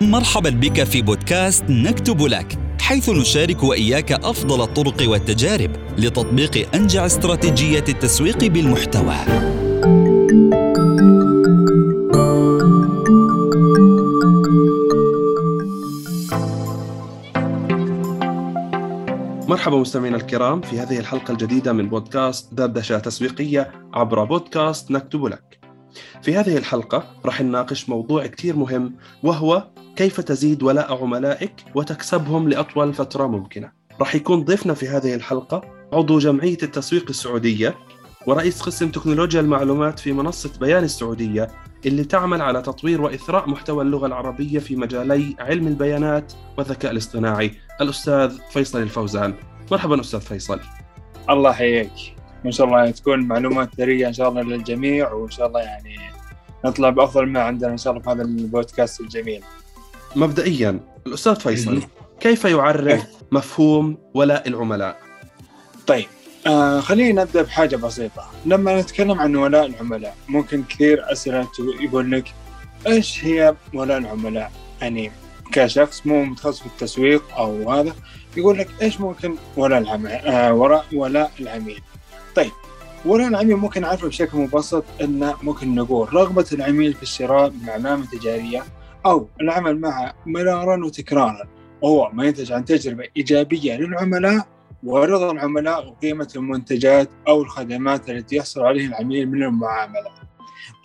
مرحبا بك في بودكاست نكتب لك حيث نشارك وإياك أفضل الطرق والتجارب لتطبيق أنجع استراتيجية التسويق بالمحتوى. مرحبا مستمعينا الكرام في هذه الحلقة الجديدة من بودكاست دردشة تسويقية عبر بودكاست نكتب لك. في هذه الحلقة راح نناقش موضوع كتير مهم وهو كيف تزيد ولاء عملائك وتكسبهم لأطول فترة ممكنة. راح يكون ضيفنا في هذه الحلقة عضو جمعية التسويق السعودية ورئيس قسم تكنولوجيا المعلومات في منصة بيان السعودية اللي تعمل على تطوير وإثراء محتوى اللغة العربية في مجالي علم البيانات والذكاء الاصطناعي. الأستاذ فيصل الفوزان. مرحبا أستاذ فيصل. الله يحييك. ما شاء الله تكون معلومات ثرية إن شاء الله للجميع وإن شاء الله يعني نطلع بأفضل ما عندنا إن شاء الله في هذا البودكاست الجميل. مبدئيا الأستاذ فيصل كيف يعرف مفهوم ولاء العملاء؟ طيب آه خلينا نبدأ بحاجة بسيطة. لما نتكلم عن ولاء العملاء ممكن كثير أسئلة يقول لك إيش هي ولاء العملاء؟ يعني كشخص مو متخصص في التسويق أو هذا يقول لك إيش ممكن ولاء العميل آه وراء ولاء العميل؟ طيب ولاء العميل ممكن نعرفه بشكل مبسط إنه ممكن نقول رغبة العميل في الشراء من علامه تجاريه أو العمل معها مرارا وتكرارا وهو ما ينتج عن تجربة إيجابية للعملاء ورضا العملاء وقيمة المنتجات أو الخدمات التي يحصل عليها العميل من المعاملة.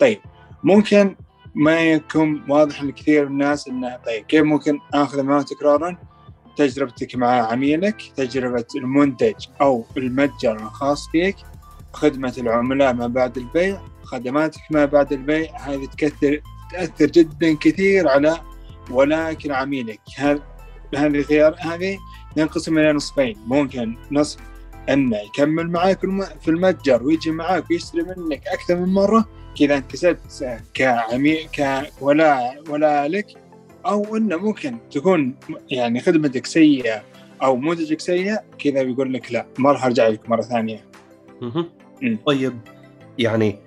طيب ممكن ما يكون واضح لكثير من الناس إنه طيب كيف ممكن آخذ معه تكرارا؟ تجربتك مع عميلك تجربة المنتج أو المتجر الخاص فيك خدمة العملاء ما بعد البيع خدماتك ما بعد البيع هذه تكثر تأثر جدا كثير على ولكن عميلك هذه خيار هذه ينقسم إلى نصفين. ممكن نصف أنه يكمل معك في المتجر ويجي معك ويشتري منك أكثر من مرة كذا كسبت كعميل كولاء ولا لك أو أنه ممكن تكون يعني خدمتك سيئة أو منتجك سيء كذا بيقول لك لا ما راح أرجع لك مرة ثانية. طيب يعني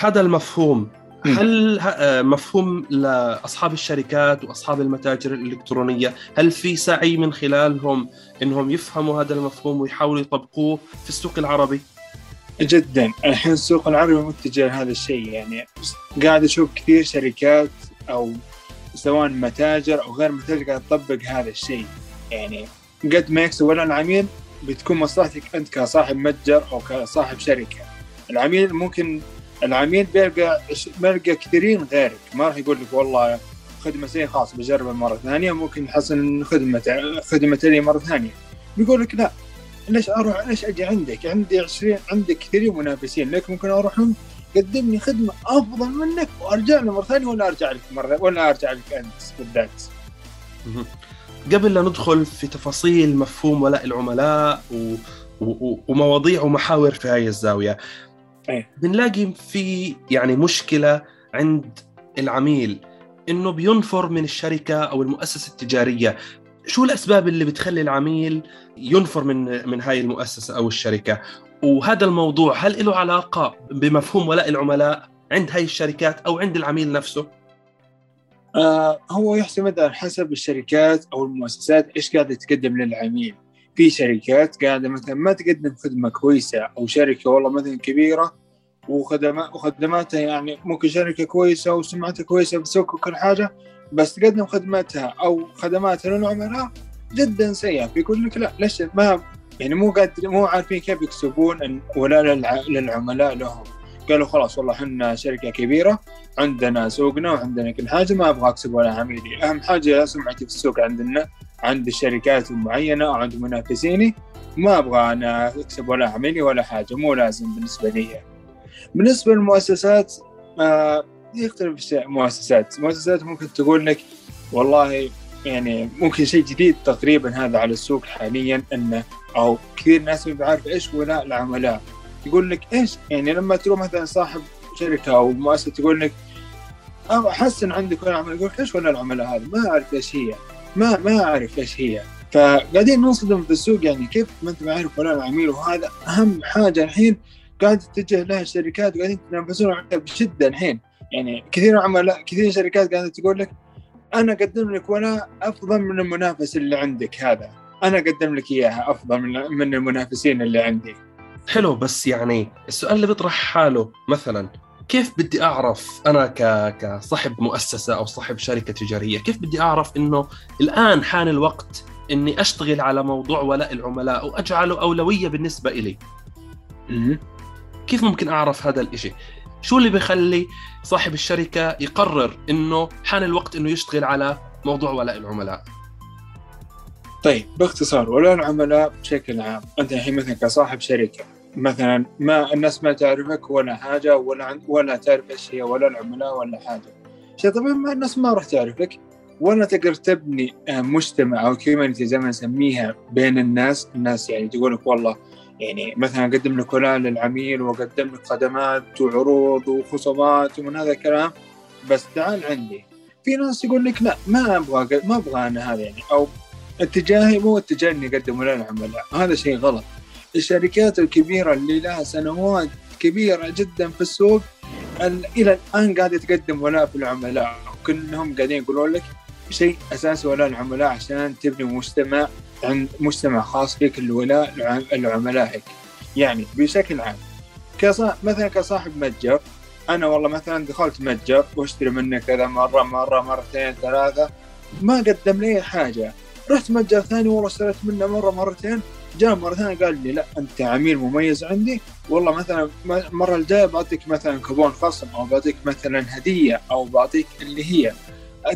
هذا المفهوم هل آه، مفهوم لأصحاب الشركات وأصحاب المتاجر الإلكترونية هل في سعي من خلالهم إنهم يفهموا هذا المفهوم ويحاولوا يطبقوه في السوق العربي؟ جدا. الحين السوق العربي متجه لهذا الشيء يعني قاعد أشوف كثير شركات أو سواء متاجر أو غير متاجر قاعد تطبق هذا الشيء. يعني قد ما يكسب ولا العميل بتكون مصلحتك أنت كصاحب متجر أو كصاحب شركة. العميل ممكن العميل بيلقى بيلقى كثيرين غيرك. ما راح يقول لك والله خدمة سيئه خلاص بجربها مرة ثانية. ممكن نحسن خدمه خدمه لي مرة ثانية. بيقول لك لا ليش أروح ليش أجي عندك؟ عندي 20 عندك كثيرين منافسين. ليك ممكن أروح قدم لي خدمة أفضل منك وأرجع له مرة ثانية ولا أرجع لك مرة ولا أرجع لك أنت بالذات. قبل لا ندخل في تفاصيل مفهوم ولاء العملاء و... و... ومواضيع ومحاور في هاي الزاوية أيه. بنلاقي في يعني مشكلة عند العميل إنه بينفر من الشركة أو المؤسسة التجارية. شو الأسباب اللي بتخلي العميل ينفر من من هاي المؤسسة أو الشركة؟ وهذا الموضوع هل له علاقة بمفهوم ولاء العملاء عند هاي الشركات أو عند العميل نفسه؟ آه هو يعتمد على حسب الشركات أو المؤسسات إيش قاعدة تقدم للعميل. في شركات قاعدة مثلا ما تقدم خدمة كويسة أو شركة والله مثلا كبيرة وخدمات وخدماتها يعني ممكن شركة كويسة وسمعتها كويسة بالسوق وكل حاجة بس تقدم خدماتها أو خدماتها للعملاء جدا سيئة. بيقول لك لا ليش ما يعني مو قاعد مو عارفين كيف يكسبون ولا للعملاء لهم. قالوا خلاص والله إحنا شركة كبيرة عندنا سوقنا وعندنا كل حاجة ما أبغى اكسب ولا عميلي أهم حاجة سمعتي في السوق عندنا عند الشركات المعينة أو عند منافسيني ما أبغى أنا اكسب ولا عميلي ولا حاجة مو لازم بالنسبة لي. بالنسبة للمؤسسات آه يختلف الشيء مؤسسات. مؤسسات ممكن تقول لك والله يعني ممكن شيء جديد تقريبا هذا على السوق حاليا إنه أو كثير ناس ما بيعرف إيش ولاء العملاء. يقول لك إيش؟ يعني لما تروح مثلا صاحب شركة أو مؤسسة تقول لك احسن عندك ولا عملاء. يقول إيش ولاء العملاء هذا؟ ما أعرف إيش هي. ما ما أعرف إيش هي. فقاعدين ننصدم في السوق يعني كيف ما أنت عارف ولاء العميل وهذا أهم حاجة الحين قاعد تتجه لها الشركات وقاعدين يتنافسون عليها بشدة الحين. يعني كثير عملاء كثير شركات قاعدة تقول لك أنا أقدم لك ولا أفضل من المنافس اللي عندك هذا. أنا أقدم لك إياها أفضل من من المنافسين اللي عندي. حلو بس يعني السؤال اللي بيطرح حاله مثلا كيف بدي أعرف أنا ك... كصاحب مؤسسة أو صاحب شركة تجارية كيف بدي أعرف إنه الآن حان الوقت إني أشتغل على موضوع ولاء العملاء واجعله أولوية بالنسبة إلي؟ كيف ممكن أعرف هذا الإشي؟ شو اللي بيخلي صاحب الشركة يقرر إنه حان الوقت إنه يشتغل على موضوع ولاء العملاء؟ طيب باختصار ولاء العملاء بشكل عام أنت الحين مثلا كصاحب شركة مثلا ما الناس ما تعرفك ولا حاجة ولا ولا تعرف إيش هي ولا العملاء ولا حاجة. شيء طبيعي ما الناس ما راح تعرفك ولا تقدر تبني آه، مجتمع أو كوميونتي زي ما نسميها بين الناس. الناس يعني تقول لك والله يعني مثلا أقدم لك ولاء للعميل وأقدم لك خدمات وعروض وخصومات ومن هذا الكلام. بس تعال عندي. في ناس يقول لك لا ما أبغى ما أبغى أنا هذا يعني أو اتجاهي مو اتجاه إني أقدم ولاء للعملاء هذا شيء غلط. الشركات الكبيرة اللي لها سنوات كبيرة جدا في السوق إلى الآن قاعدة تقدم ولاء في العملاء. كلهم قاعدين يقولون لك شيء أساسي ولاء العملاء عشان تبني مجتمع عند مجتمع خاص فيك الولاء لعملائك يعني بشكل عام كصا... مثلا كصاحب متجر أنا والله مثلا دخلت متجر واشتري منه كذا مرة مرة مرتين ثلاثة ما قدم لي حاجة. رحت متجر ثاني والله اشتريت منه مرة مرتين. جاء مرة ثانية قال لي لا أنت عميل مميز عندي. والله مثلا المرة الجاية بعطيك مثلا كوبون خصم أو بعطيك مثلا هدية أو بعطيك اللي هي.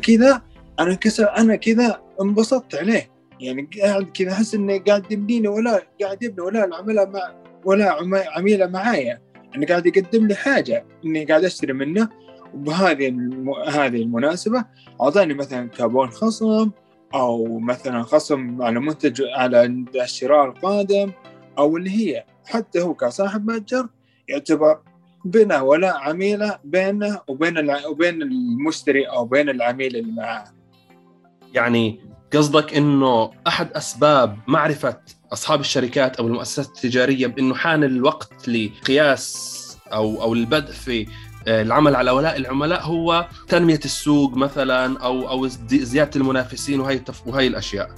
كذا أنا كسر أنا كذا انبسطت عليه. يعني قاعد كذا أحس إنه قاعد يبنيني ولا قاعد يبني ولا العملاء مع ولا عميلة معايا. انه قاعد يقدم لي حاجة إني قاعد أشتري منه. وبهذه الم... هذه المناسبة أعطاني مثلا كابون خصم أو مثلا خصم على منتج على الشراء القادم أو اللي هي حتى هو كصاحب متجر يعتبر بنا ولا عميلة بينه وبين. وبين المشتري أو بين العميل اللي معاه يعني قصدك إنه أحد أسباب معرفة أصحاب الشركات أو المؤسسات التجارية بانه حان الوقت لقياس أو أو البدء في العمل على ولاء العملاء هو تنمية السوق مثلا أو أو زيادة المنافسين وهي. وهي الأشياء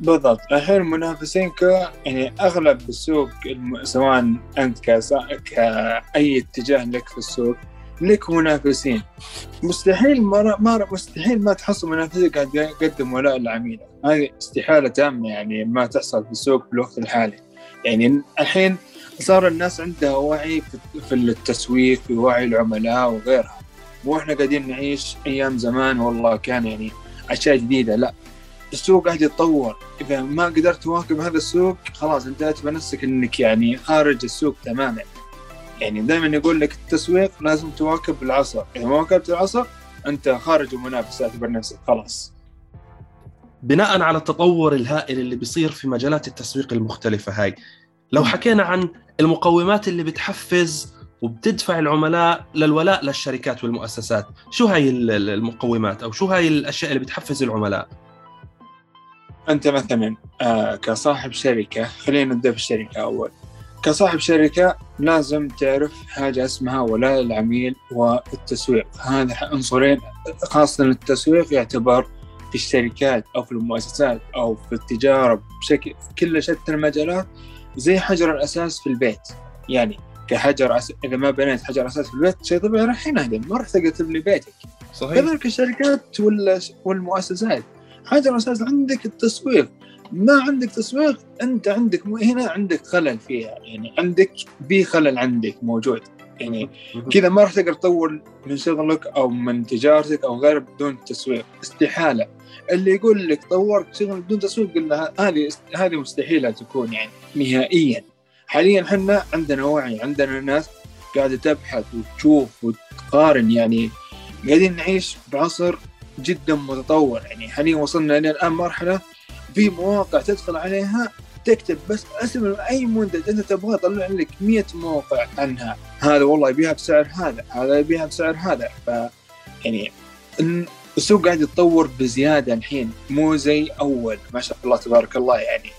بالضبط الحين المنافسين ك يعني أغلب السوق. سواء أنت. كأي اتجاه لك في السوق لك منافسين مستحيل ما ما مستحيل ما تحصل منافسين قاعد يقدم ولاء العميل هذه استحالة تامة يعني ما تحصل في السوق في الوقت الحالي يعني الحين صار الناس عندها وعي في التسويق في وعي العملاء وغيرها. مو إحنا قاعدين نعيش أيام زمان والله كان يعني أشياء جديدة لا. السوق قاعد يتطور. إذا ما قدرت تواكب هذا السوق خلاص انتهت بنفسك إنك يعني خارج السوق تماما. يعني دائما يقول لك التسويق لازم تواكب العصر إذا ما واكبت العصر أنت خارج المنافسه اعتبر نفسك خلاص. بناء على التطور الهائل اللي بيصير في مجالات التسويق المختلفة هاي لو حكينا عن المقومات اللي بتحفز وبتدفع العملاء للولاء للشركات والمؤسسات شو هاي المقومات أو شو هاي الأشياء اللي بتحفز العملاء؟ أنت مثلا آه كصاحب شركة خلينا نبدأ بالشركة أول. كصاحب شركة لازم تعرف حاجة اسمها ولاء العميل والتسويق. هذا عنصرين خاصة التسويق يعتبر في الشركات أو في المؤسسات أو في التجارة بشكل في كل شتى المجالات زي حجر الأساس في البيت. يعني كحجر أس... إذا ما بنيت حجر أساس في البيت شيء طبيعي راح ينهدم ما راح تقدر تبني بيتك. صحيح. كذلك الشركات والمؤسسات. حجر أساس عندك التسويق. ما عندك تسويق أنت عندك هنا عندك خلل فيها. يعني عندك في خلل عندك موجود. يعني كذا ما راح تقدر تطور من شغلك أو من تجارتك أو غيره بدون تسويق. استحالة. اللي يقول لك طورت شغل بدون تسويق قلنا هذه هذه مستحيلة تكون يعني نهائيا. حاليا إحنا عندنا وعي عندنا ناس قاعدة تبحث وتشوف وتقارن يعني قاعدين نعيش بعصر جدا متطور يعني. حاليا وصلنا إلى الآن مرحلة في مواقع تدخل عليها تكتب بس اسم أي منتج أنت تبغاه يطلع لك 100 موقع عنها. هذا والله يبيها بسعر هذا هذا يبيها بسعر هذا. ف يعني السوق قاعد يتطور بزيادة الحين مو زي أول ما شاء الله تبارك الله يعني.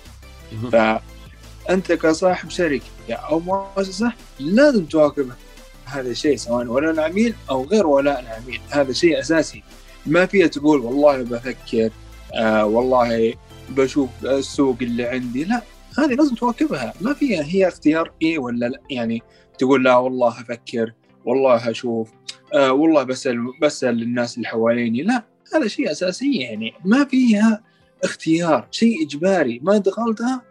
فانت كصاحب شركة أو مؤسسة لازم تواكب هذا الشيء سواء ولاء العميل أو غير ولاء العميل. هذا شيء أساسي. ما فيها تقول والله بفكر آه والله بشوف السوق اللي عندي لا هذه لازم تواكبها. ما فيها هي اختيار إيه ولا لا؟ يعني تقول لا والله أفكر والله أشوف آه والله بسأل بسأل الناس اللي حواليني. لا هذا شيء أساسي يعني. ما فيها اختيار شيء إجباري. ما دخلتها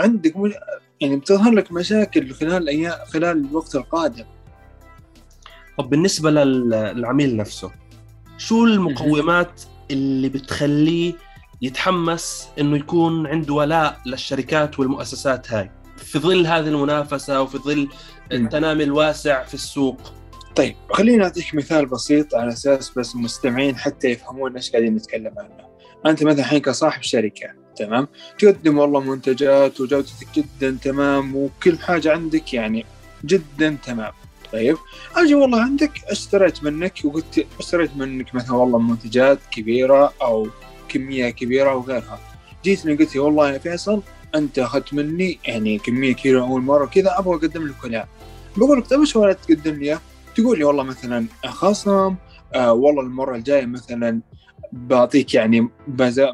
عندك مش... يعني بتظهر لك مشاكل خلال الأيام خلال الوقت القادم. طب بالنسبة للعميل نفسه شو المقومات اللي بتخليه يتحمس إنه يكون عنده ولاء للشركات والمؤسسات هاي؟ في ظل هذه المنافسة وفي ظل التنامي الواسع في السوق. طيب خليني أعطيك مثال بسيط على أساس بس المستمعين حتى يفهمون إيش قاعدين نتكلم عنه. أنت مثلا الحين كصاحب شركة تمام؟ تقدم والله منتجات وجودتك جدا تمام وكل حاجة عندك يعني جدا تمام. طيب أجي والله عندك اشتريت منك وقلت اشتريت منك مثلا والله منتجات كبيرة أو كمية كبيرة وغيرها. جيتني قلت لي والله يا فيصل أنت أخذت مني يعني كمية كبيره أول مرة كذا أبغى أقدم لك ولاء بقول لك طيب إيش ولا تقدم لي؟ تقول لي والله مثلا خصم آه والله المرة الجاية مثلا بعطيك يعني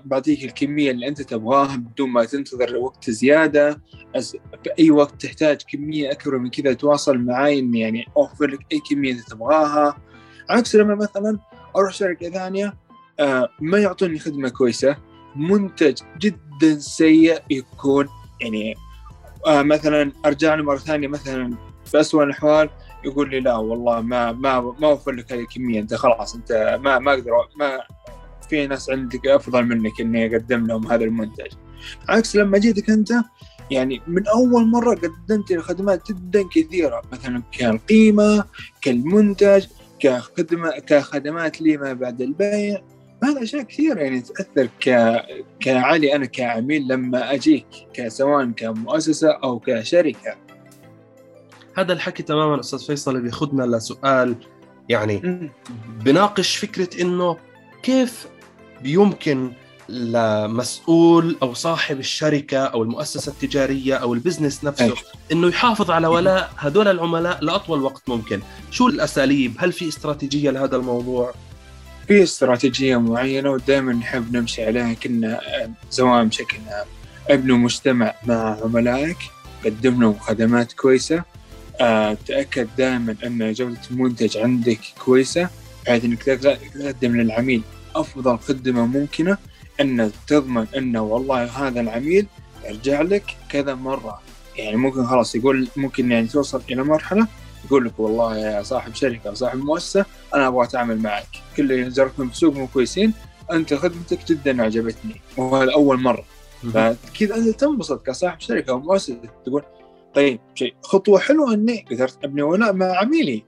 بعطيك الكمية اللي أنت تبغاها بدون ما تنتظر وقت زيادة. في اي وقت تحتاج كمية أكبر من كذا تواصل معي إني يعني أوفر لك أي كمية أنت تبغاها. عكس لما مثلا أروح شركة ثانية آه ما يعطوني خدمة كويسة. منتج جدا سيء يكون يعني آه مثلا أرجع له مرة ثانية مثلا في اسوء الأحوال يقول لي لا والله ما ما ما أوفر لك هذه الكمية أنت خلاص أنت ما ما أقدر ما في ناس عندك أفضل منك إني أقدم لهم هذا المنتج. عكس لما جيتك أنت يعني من أول مرة قدمت لي خدمات جدا كثيرة مثلا كالقيمة كالمنتج كخدمة كخدمات لي ما بعد البيع. هذا أشياء كثيرة يعني تأثر ك كعلي أنا كعميل لما أجيك سواء كمؤسسة أو كشركة هذا الحكي تماما أستاذ فيصل بياخذنا لسؤال يعني بناقش فكرة إنه كيف يمكن لمسؤول أو صاحب الشركة أو المؤسسة التجارية أو البزنس نفسه أي. إنه يحافظ على ولاء هذول العملاء لأطول وقت ممكن، شو الأساليب؟ هل في استراتيجية لهذا الموضوع؟ في استراتيجية معينة ودائما نحب نمشي عليها كنا سواء بشكل عام. ابني مجتمع مع عملائك قدم لهم خدمات كويسة. أه تأكد دائما أن جودة المنتج عندك كويسة بحيث أنك تقدم للعميل أفضل خدمة ممكنة. أن تضمن انه والله هذا العميل يرجع لك كذا مرة. يعني ممكن خلاص يقول ممكن يعني توصل إلى مرحلة يقول لك والله يا صاحب شركة أو صاحب مؤسسة أنا أبغى أتعامل معك. كل اللي جربتهم في السوق مو كويسين أنت خدمتك جدا عجبتني وهذا أول مرة. فكذا أنت تنبسط كصاحب شركة أو مؤسسة تقول طيب شيء خطوة حلوة إني قدرت أبني ولاء مع عميلي.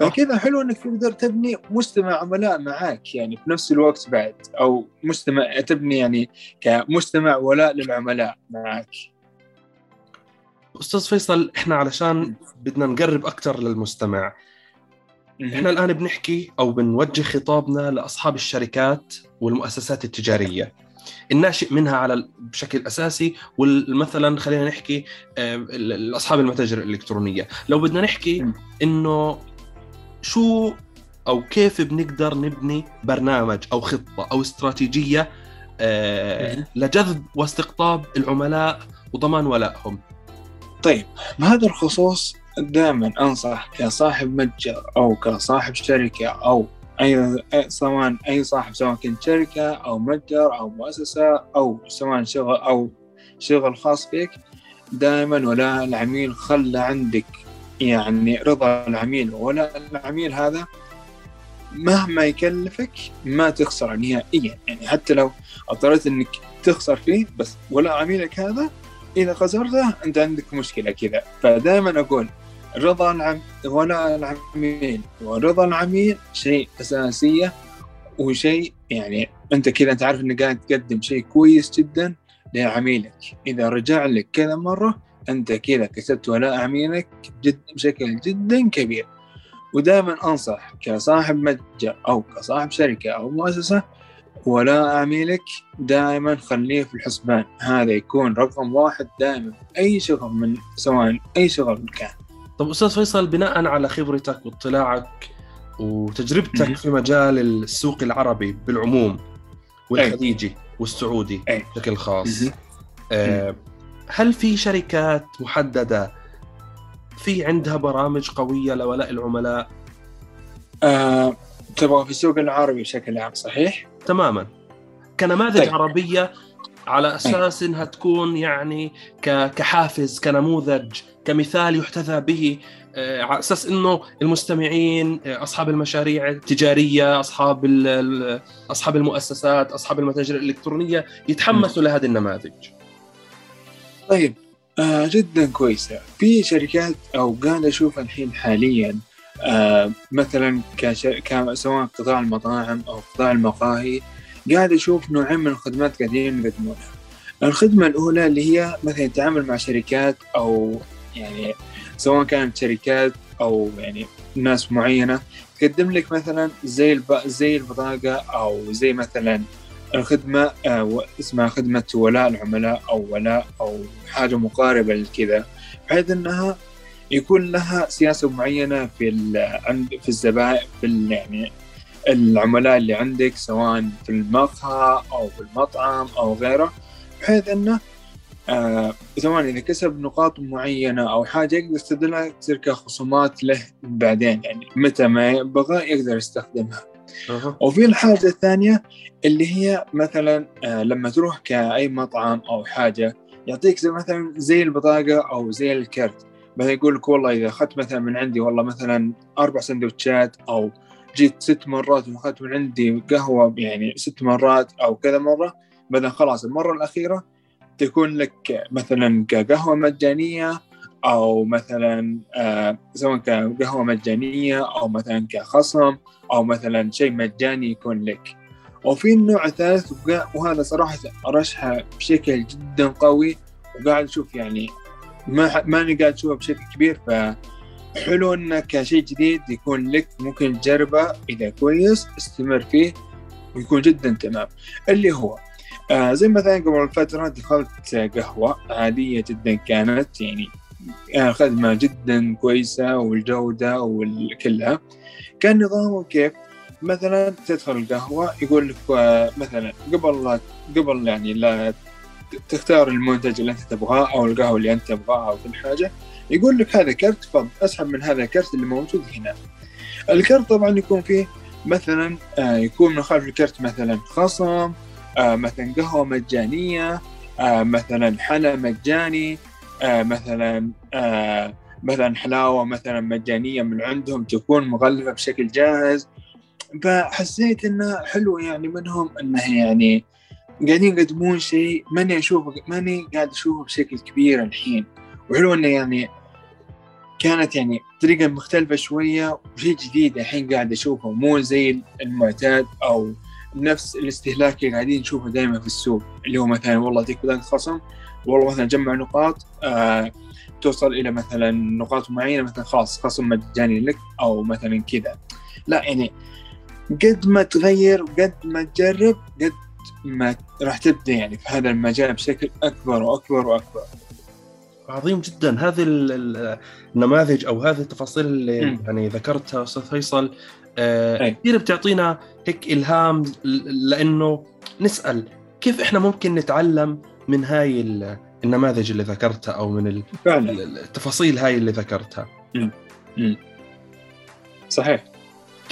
فكذا حلو إنك تقدر تبني مجتمع عملاء معاك يعني في نفس الوقت بعد أو مجتمع تبني يعني كمجتمع ولاء للعملاء معاك. أستاذ فيصل إحنا علشان بدنا نقرب أكثر للمستمع. إحنا الآن بنحكي أو بنوجه خطابنا لأصحاب الشركات والمؤسسات التجارية. الناشئ منها على بشكل أساسي ومثلا خلينا نحكي آه، اصحاب المتاجر الإلكترونية. لو بدنا نحكي إنه شو أو كيف بنقدر نبني برنامج أو خطة أو استراتيجية آه لجذب واستقطاب العملاء وضمان ولائهم. طيب بهذا الخصوص؟ دائما أنصح كصاحب متجر أو كصاحب شركة أو أي سواء أي صاحب سواء كنت شركة أو متجر أو مؤسسة أو سواء شغل أو شغل خاص فيك دائما ولا العميل خلى عندك. يعني رضا العميل ولا العميل هذا مهما يكلفك ما تخسر نهائيا. يعني حتى لو اضطريت إنك تخسر فيه بس ولا عميلك هذا اذا خسرته انت عندك مشكلة كذا. فدائما أقول رضا العم ولا العميل. ورضا العميل شيء أساسية وشيء يعني أنت كذا أنت عارف إنك قاعد تقدم شيء كويس جدا لعميلك. إذا رجع لك كذا مرة أنت كذا كسبت ولاء عميلك جد بشكل جدا كبير. ودائما أنصح كصاحب متجر أو كصاحب شركة أو مؤسسة ولاء عميلك دائما خليه في الحسبان هذا يكون رقم واحد دائما أي شغل من سواء أي شغل كان طب أستاذ فيصل بناء على خبرتك واطلاعك وتجربتك مهم. في مجال السوق العربي بالعموم والخليجي والسعودي أي. بشكل خاص مهم. آه، هل في شركات محددة في عندها برامج قوية لولاء العملاء آه، تبغى في السوق العربي بشكل عام صحيح؟ تماما. كنماذج طيب. عربية على أساس إنها تكون يعني كحافز كنموذج كمثال يحتذى به آه، على أساس إنه المستمعين آه، أصحاب المشاريع التجارية أصحاب أصحاب المؤسسات أصحاب المتاجر الإلكترونية يتحمسوا لهذه النماذج. طيب آه جدا كويسة. في شركات أو قاعد أشوف الحين حاليا آه مثلا كشر... ك... سواء قطاع المطاعم أو قطاع المقاهي قاعد أشوف نوعين من الخدمات قاعدين يقدمونها. الخدمة الأولى اللي هي مثلا التعامل مع شركات أو يعني سواء كانت شركات أو يعني ناس معينة تقدم لك مثلا زي الب... زي البطاقة أو زي مثلا الخدمة آه، اسمها خدمة ولاء العملاء أو ولاء أو حاجة مقاربة لكذا بحيث أنها يكون لها سياسة معينة في ال- عند في الزبائن في يعني العملاء اللي عندك سواء في المقهى أو في المطعم أو غيره بحيث أنه آه سواء إذا كسب نقاط معينة أو حاجة يقدر يستخدمها تصير كخصومات له بعدين يعني متى ما يبغى يقدر يستخدمها أها. وفي الحاجة الثانية اللي هي مثلا آه، لما تروح كأي مطعم أو حاجة يعطيك زي مثلا زي البطاقة أو زي الكرت مثلا يقول لك والله إذا أخذت مثلا من عندي والله مثلا أربع سندوتشات أو جيت ست مرات وأخذت من عندي قهوة يعني ست مرات أو كذا مرة مثلا خلاص المرة الأخيرة تكون لك مثلا كقهوة مجانية أو مثلا آه سواء كقهوة مجانية أو مثلا كخصم أو مثلا شيء مجاني يكون لك. وفي النوع الثالث وهذا صراحة أرشحه بشكل جدا قوي وقاعد أشوف يعني ما ماني قاعد أشوفه بشكل كبير فحلو إنه كشيء جديد يكون لك ممكن تجربه إذا كويس استمر فيه ويكون جدا تمام. اللي هو آه زي مثلا قبل فترة دخلت قهوة عادية جدا كانت يعني آه خدمة جدا كويسة والجودة وكلها كان نظامه كيف؟ مثلا تدخل القهوة يقول لك آه، مثلا قبل قبل يعني لا تختار المنتج اللي انت تبغاه أو القهوة اللي انت تبغاها أو كل حاجة. يقول لك هذا كرت فض أسحب من هذا الكرت اللي موجود هنا. الكرت طبعا يكون فيه مثلا آه، يكون من خلف الكرت مثلا خصم آه، مثلا قهوة مجانية آه، مثلا حلا مجاني مثلا مثلا حلاوة مثلا مجانية من عندهم تكون مغلفة بشكل جاهز. فحسيت إنه حلو يعني منهم إنه يعني قاعدين يقدمون شيء ماني أشوفه ماني قاعد أشوفه بشكل كبير الحين. وحلو إنه يعني كانت يعني طريقة مختلفة شوية وشيء جديد الحين قاعد أشوفه. مو زي المعتاد أو نفس الاستهلاك اللي قاعدين نشوفه دائما في السوق. اللي هو مثلا والله تجيك بطاقة خصم والله مثلا جمع نقاط آه توصل إلى مثلا نقاط معينة مثلا خلاص خصم مجاني لك أو مثلا كذا. لا يعني قد ما تغير وقد ما تجرب قد ما راح تبدأ يعني في هذا المجال بشكل أكبر وأكبر وأكبر. عظيم جدا. هذه ال- ال- النماذج أو هذه التفاصيل اللي مم. يعني ذكرتها أستاذ فيصل. آه،. كثير بتعطينا هيك إلهام لأنه نسأل كيف إحنا ممكن نتعلم من هاي ال- النماذج اللي ذكرتها أو من التفاصيل هاي اللي ذكرتها. صحيح.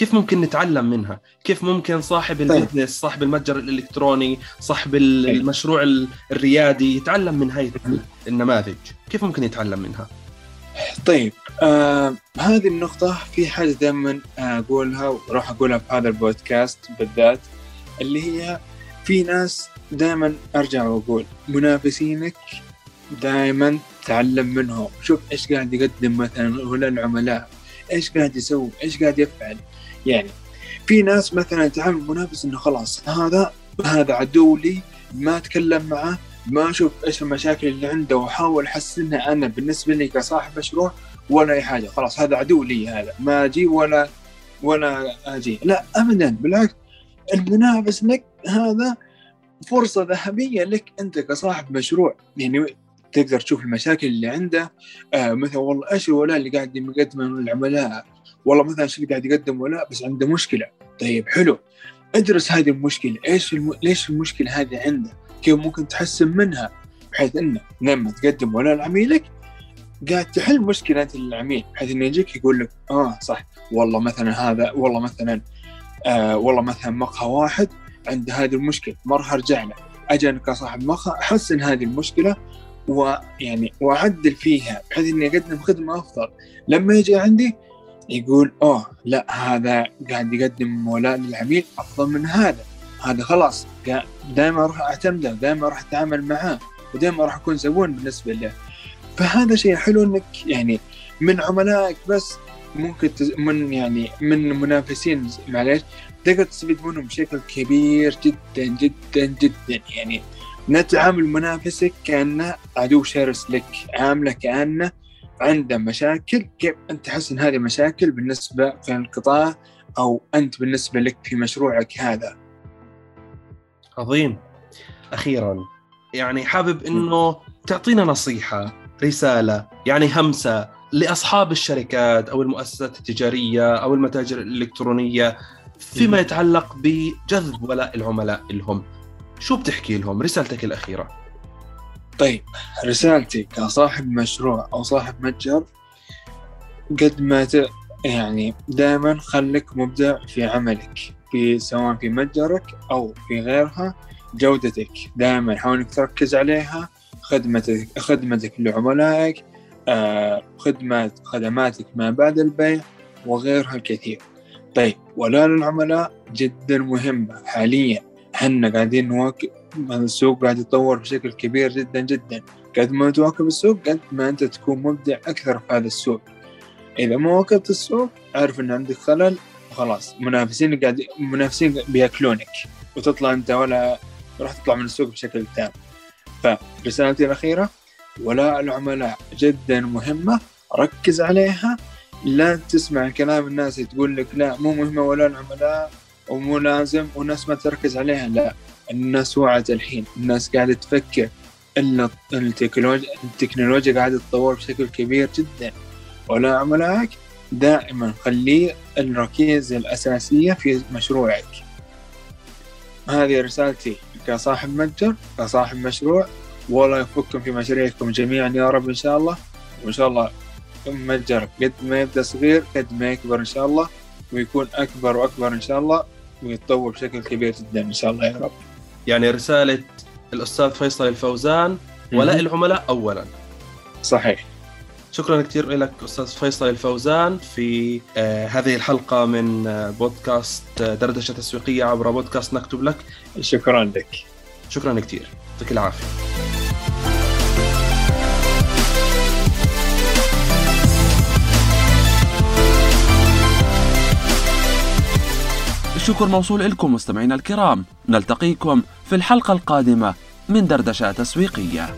كيف ممكن نتعلم منها؟ كيف ممكن صاحب طيب. ال business صاحب المتجر الإلكتروني صاحب أي. المشروع ال- الريادي يتعلم من هاي النماذج؟ كيف ممكن يتعلم منها؟ طيب آه هذه النقطة في حاجة دائما أقولها وراح أقولها في هذا البودكاست بالذات اللي هي في ناس دائما أرجع وأقول منافسينك دائما تعلم منهم. شوف إيش قاعد يقدم مثلا ولا العملاء إيش قاعد يسوي إيش قاعد يفعل. يعني في ناس مثلا تعامل منافس إنه خلاص هذا هذا عدو لي ما أتكلم معه ما أشوف إيش المشاكل اللي عنده وأحاول احسنها أنا بالنسبة لي كصاحب مشروع ولا أي حاجة خلاص هذا عدو لي هذا ما أجي ولا ولا أجي. لا ابدا بالعكس المنافس لك هذا فرصة ذهبية لك أنت كصاحب مشروع. يعني تقدر تشوف المشاكل اللي عنده. آه مثلا والله إيش الولاء اللي قاعد يقدمه للعملاء والله مثلا شركه قاعد يقدم ولاء بس عنده مشكلة. طيب حلو. ادرس هذه المشكلة. إيش الم... ليش المشكلة هذه عنده؟ كيف ممكن تحسن منها؟ بحيث إنه لما تقدم ولاء لعميلك قاعد تحل مشكلة العميل بحيث إنه يجيك يقول لك آه صح. والله مثلا هذا والله مثلا آه والله مثلا مقهى واحد عنده هذه المشكلة ما راح أرجع له. أجي أنا كصاحب مقهى أحسن هذه المشكلة ويعني وأعدل فيها بحيث إني أقدم خدمة أفضل. لما يجي عندي يقول أوه لا هذا قاعد يقدم ولاء للعميل أفضل من هذا. هذا خلاص دائما أروح أعتمده دائما أروح أتعامل معاه ودائما راح أكون زبون بالنسبة له. فهذا شيء حلو إنك يعني من عملائك بس ممكن تز... من يعني من منافسين معليش؟ تقدر تستفيد منهم بشكل كبير جدا جدا جدا يعني. لا تعامل منافسك كأنه عدو شرس لك عامله كأنه عنده مشاكل. كيف أنت تحسن هذه المشاكل بالنسبة في القطاع أو أنت بالنسبة لك في مشروعك هذا؟ عظيم. أخيرا يعني حابب إنه تعطينا نصيحة رسالة يعني همسة لأصحاب الشركات أو المؤسسات التجارية أو المتاجر الإلكترونية فيما يتعلق بجذب ولاء العملاء لهم. شو بتحكي لهم رسالتك الأخيرة؟ طيب رسالتي كصاحب مشروع أو صاحب متجر قد ما ت... يعني دائما خليك مبدع في عملك في سواء في متجرك أو في غيرها جودتك دائما حاول إنك تركز عليها خدمتك خدمتك لعملائك آه، خدمة خدماتك ما بعد البيع وغيرها الكثير. طيب ولا للعملاء جدا مهمة حاليا. إحنا قاعدين نواكب السوق قاعد يتطور بشكل كبير جدا جدا. قد ما تواكب السوق قد ما أنت تكون مبدع أكثر في هذا السوق. إذا ما واكبت السوق اعرف إن عندك خلل وخلاص منافسين قاعد منافسين بياكلونك وتطلع أنت ولا راح تطلع من السوق بشكل تام. فرسالتي الأخيرة ولاء العملاء جدا مهمة ركز عليها. لا تسمع كلام الناس تقول لك لا مو مهمة ولاء العملاء. ومو لازم والناس ما تركز عليها لا الناس وعت الحين. الناس قاعدة تفكر التكنولوجيا التكنولوجيا قاعدة تتطور بشكل كبير جدا. ولا عملائك دائما خليه الركيزة الأساسية في مشروعك. هذه رسالتي كصاحب متجر كصاحب مشروع. والله يفككم في مشاريعكم جميعا يا رب إن شاء الله. وإن شاء الله متجرك قد ما يبدأ صغير قد ما يكبر إن شاء الله. ويكون أكبر وأكبر إن شاء الله. ويتطور بشكل كبير جدا إن شاء الله يا رب. يعني رسالة الأستاذ فيصل الفوزان ولاء العملاء أولا. صحيح. شكرا كثير لك أستاذ فيصل الفوزان في آه هذه الحلقة من آه بودكاست آه دردشة تسويقية عبر بودكاست نكتب لك. شكرا لك. شكرا كثير. يعطيك العافية. الشكر موصول لكم مستمعينا الكرام. نلتقيكم في الحلقة القادمة من دردشة تسويقية.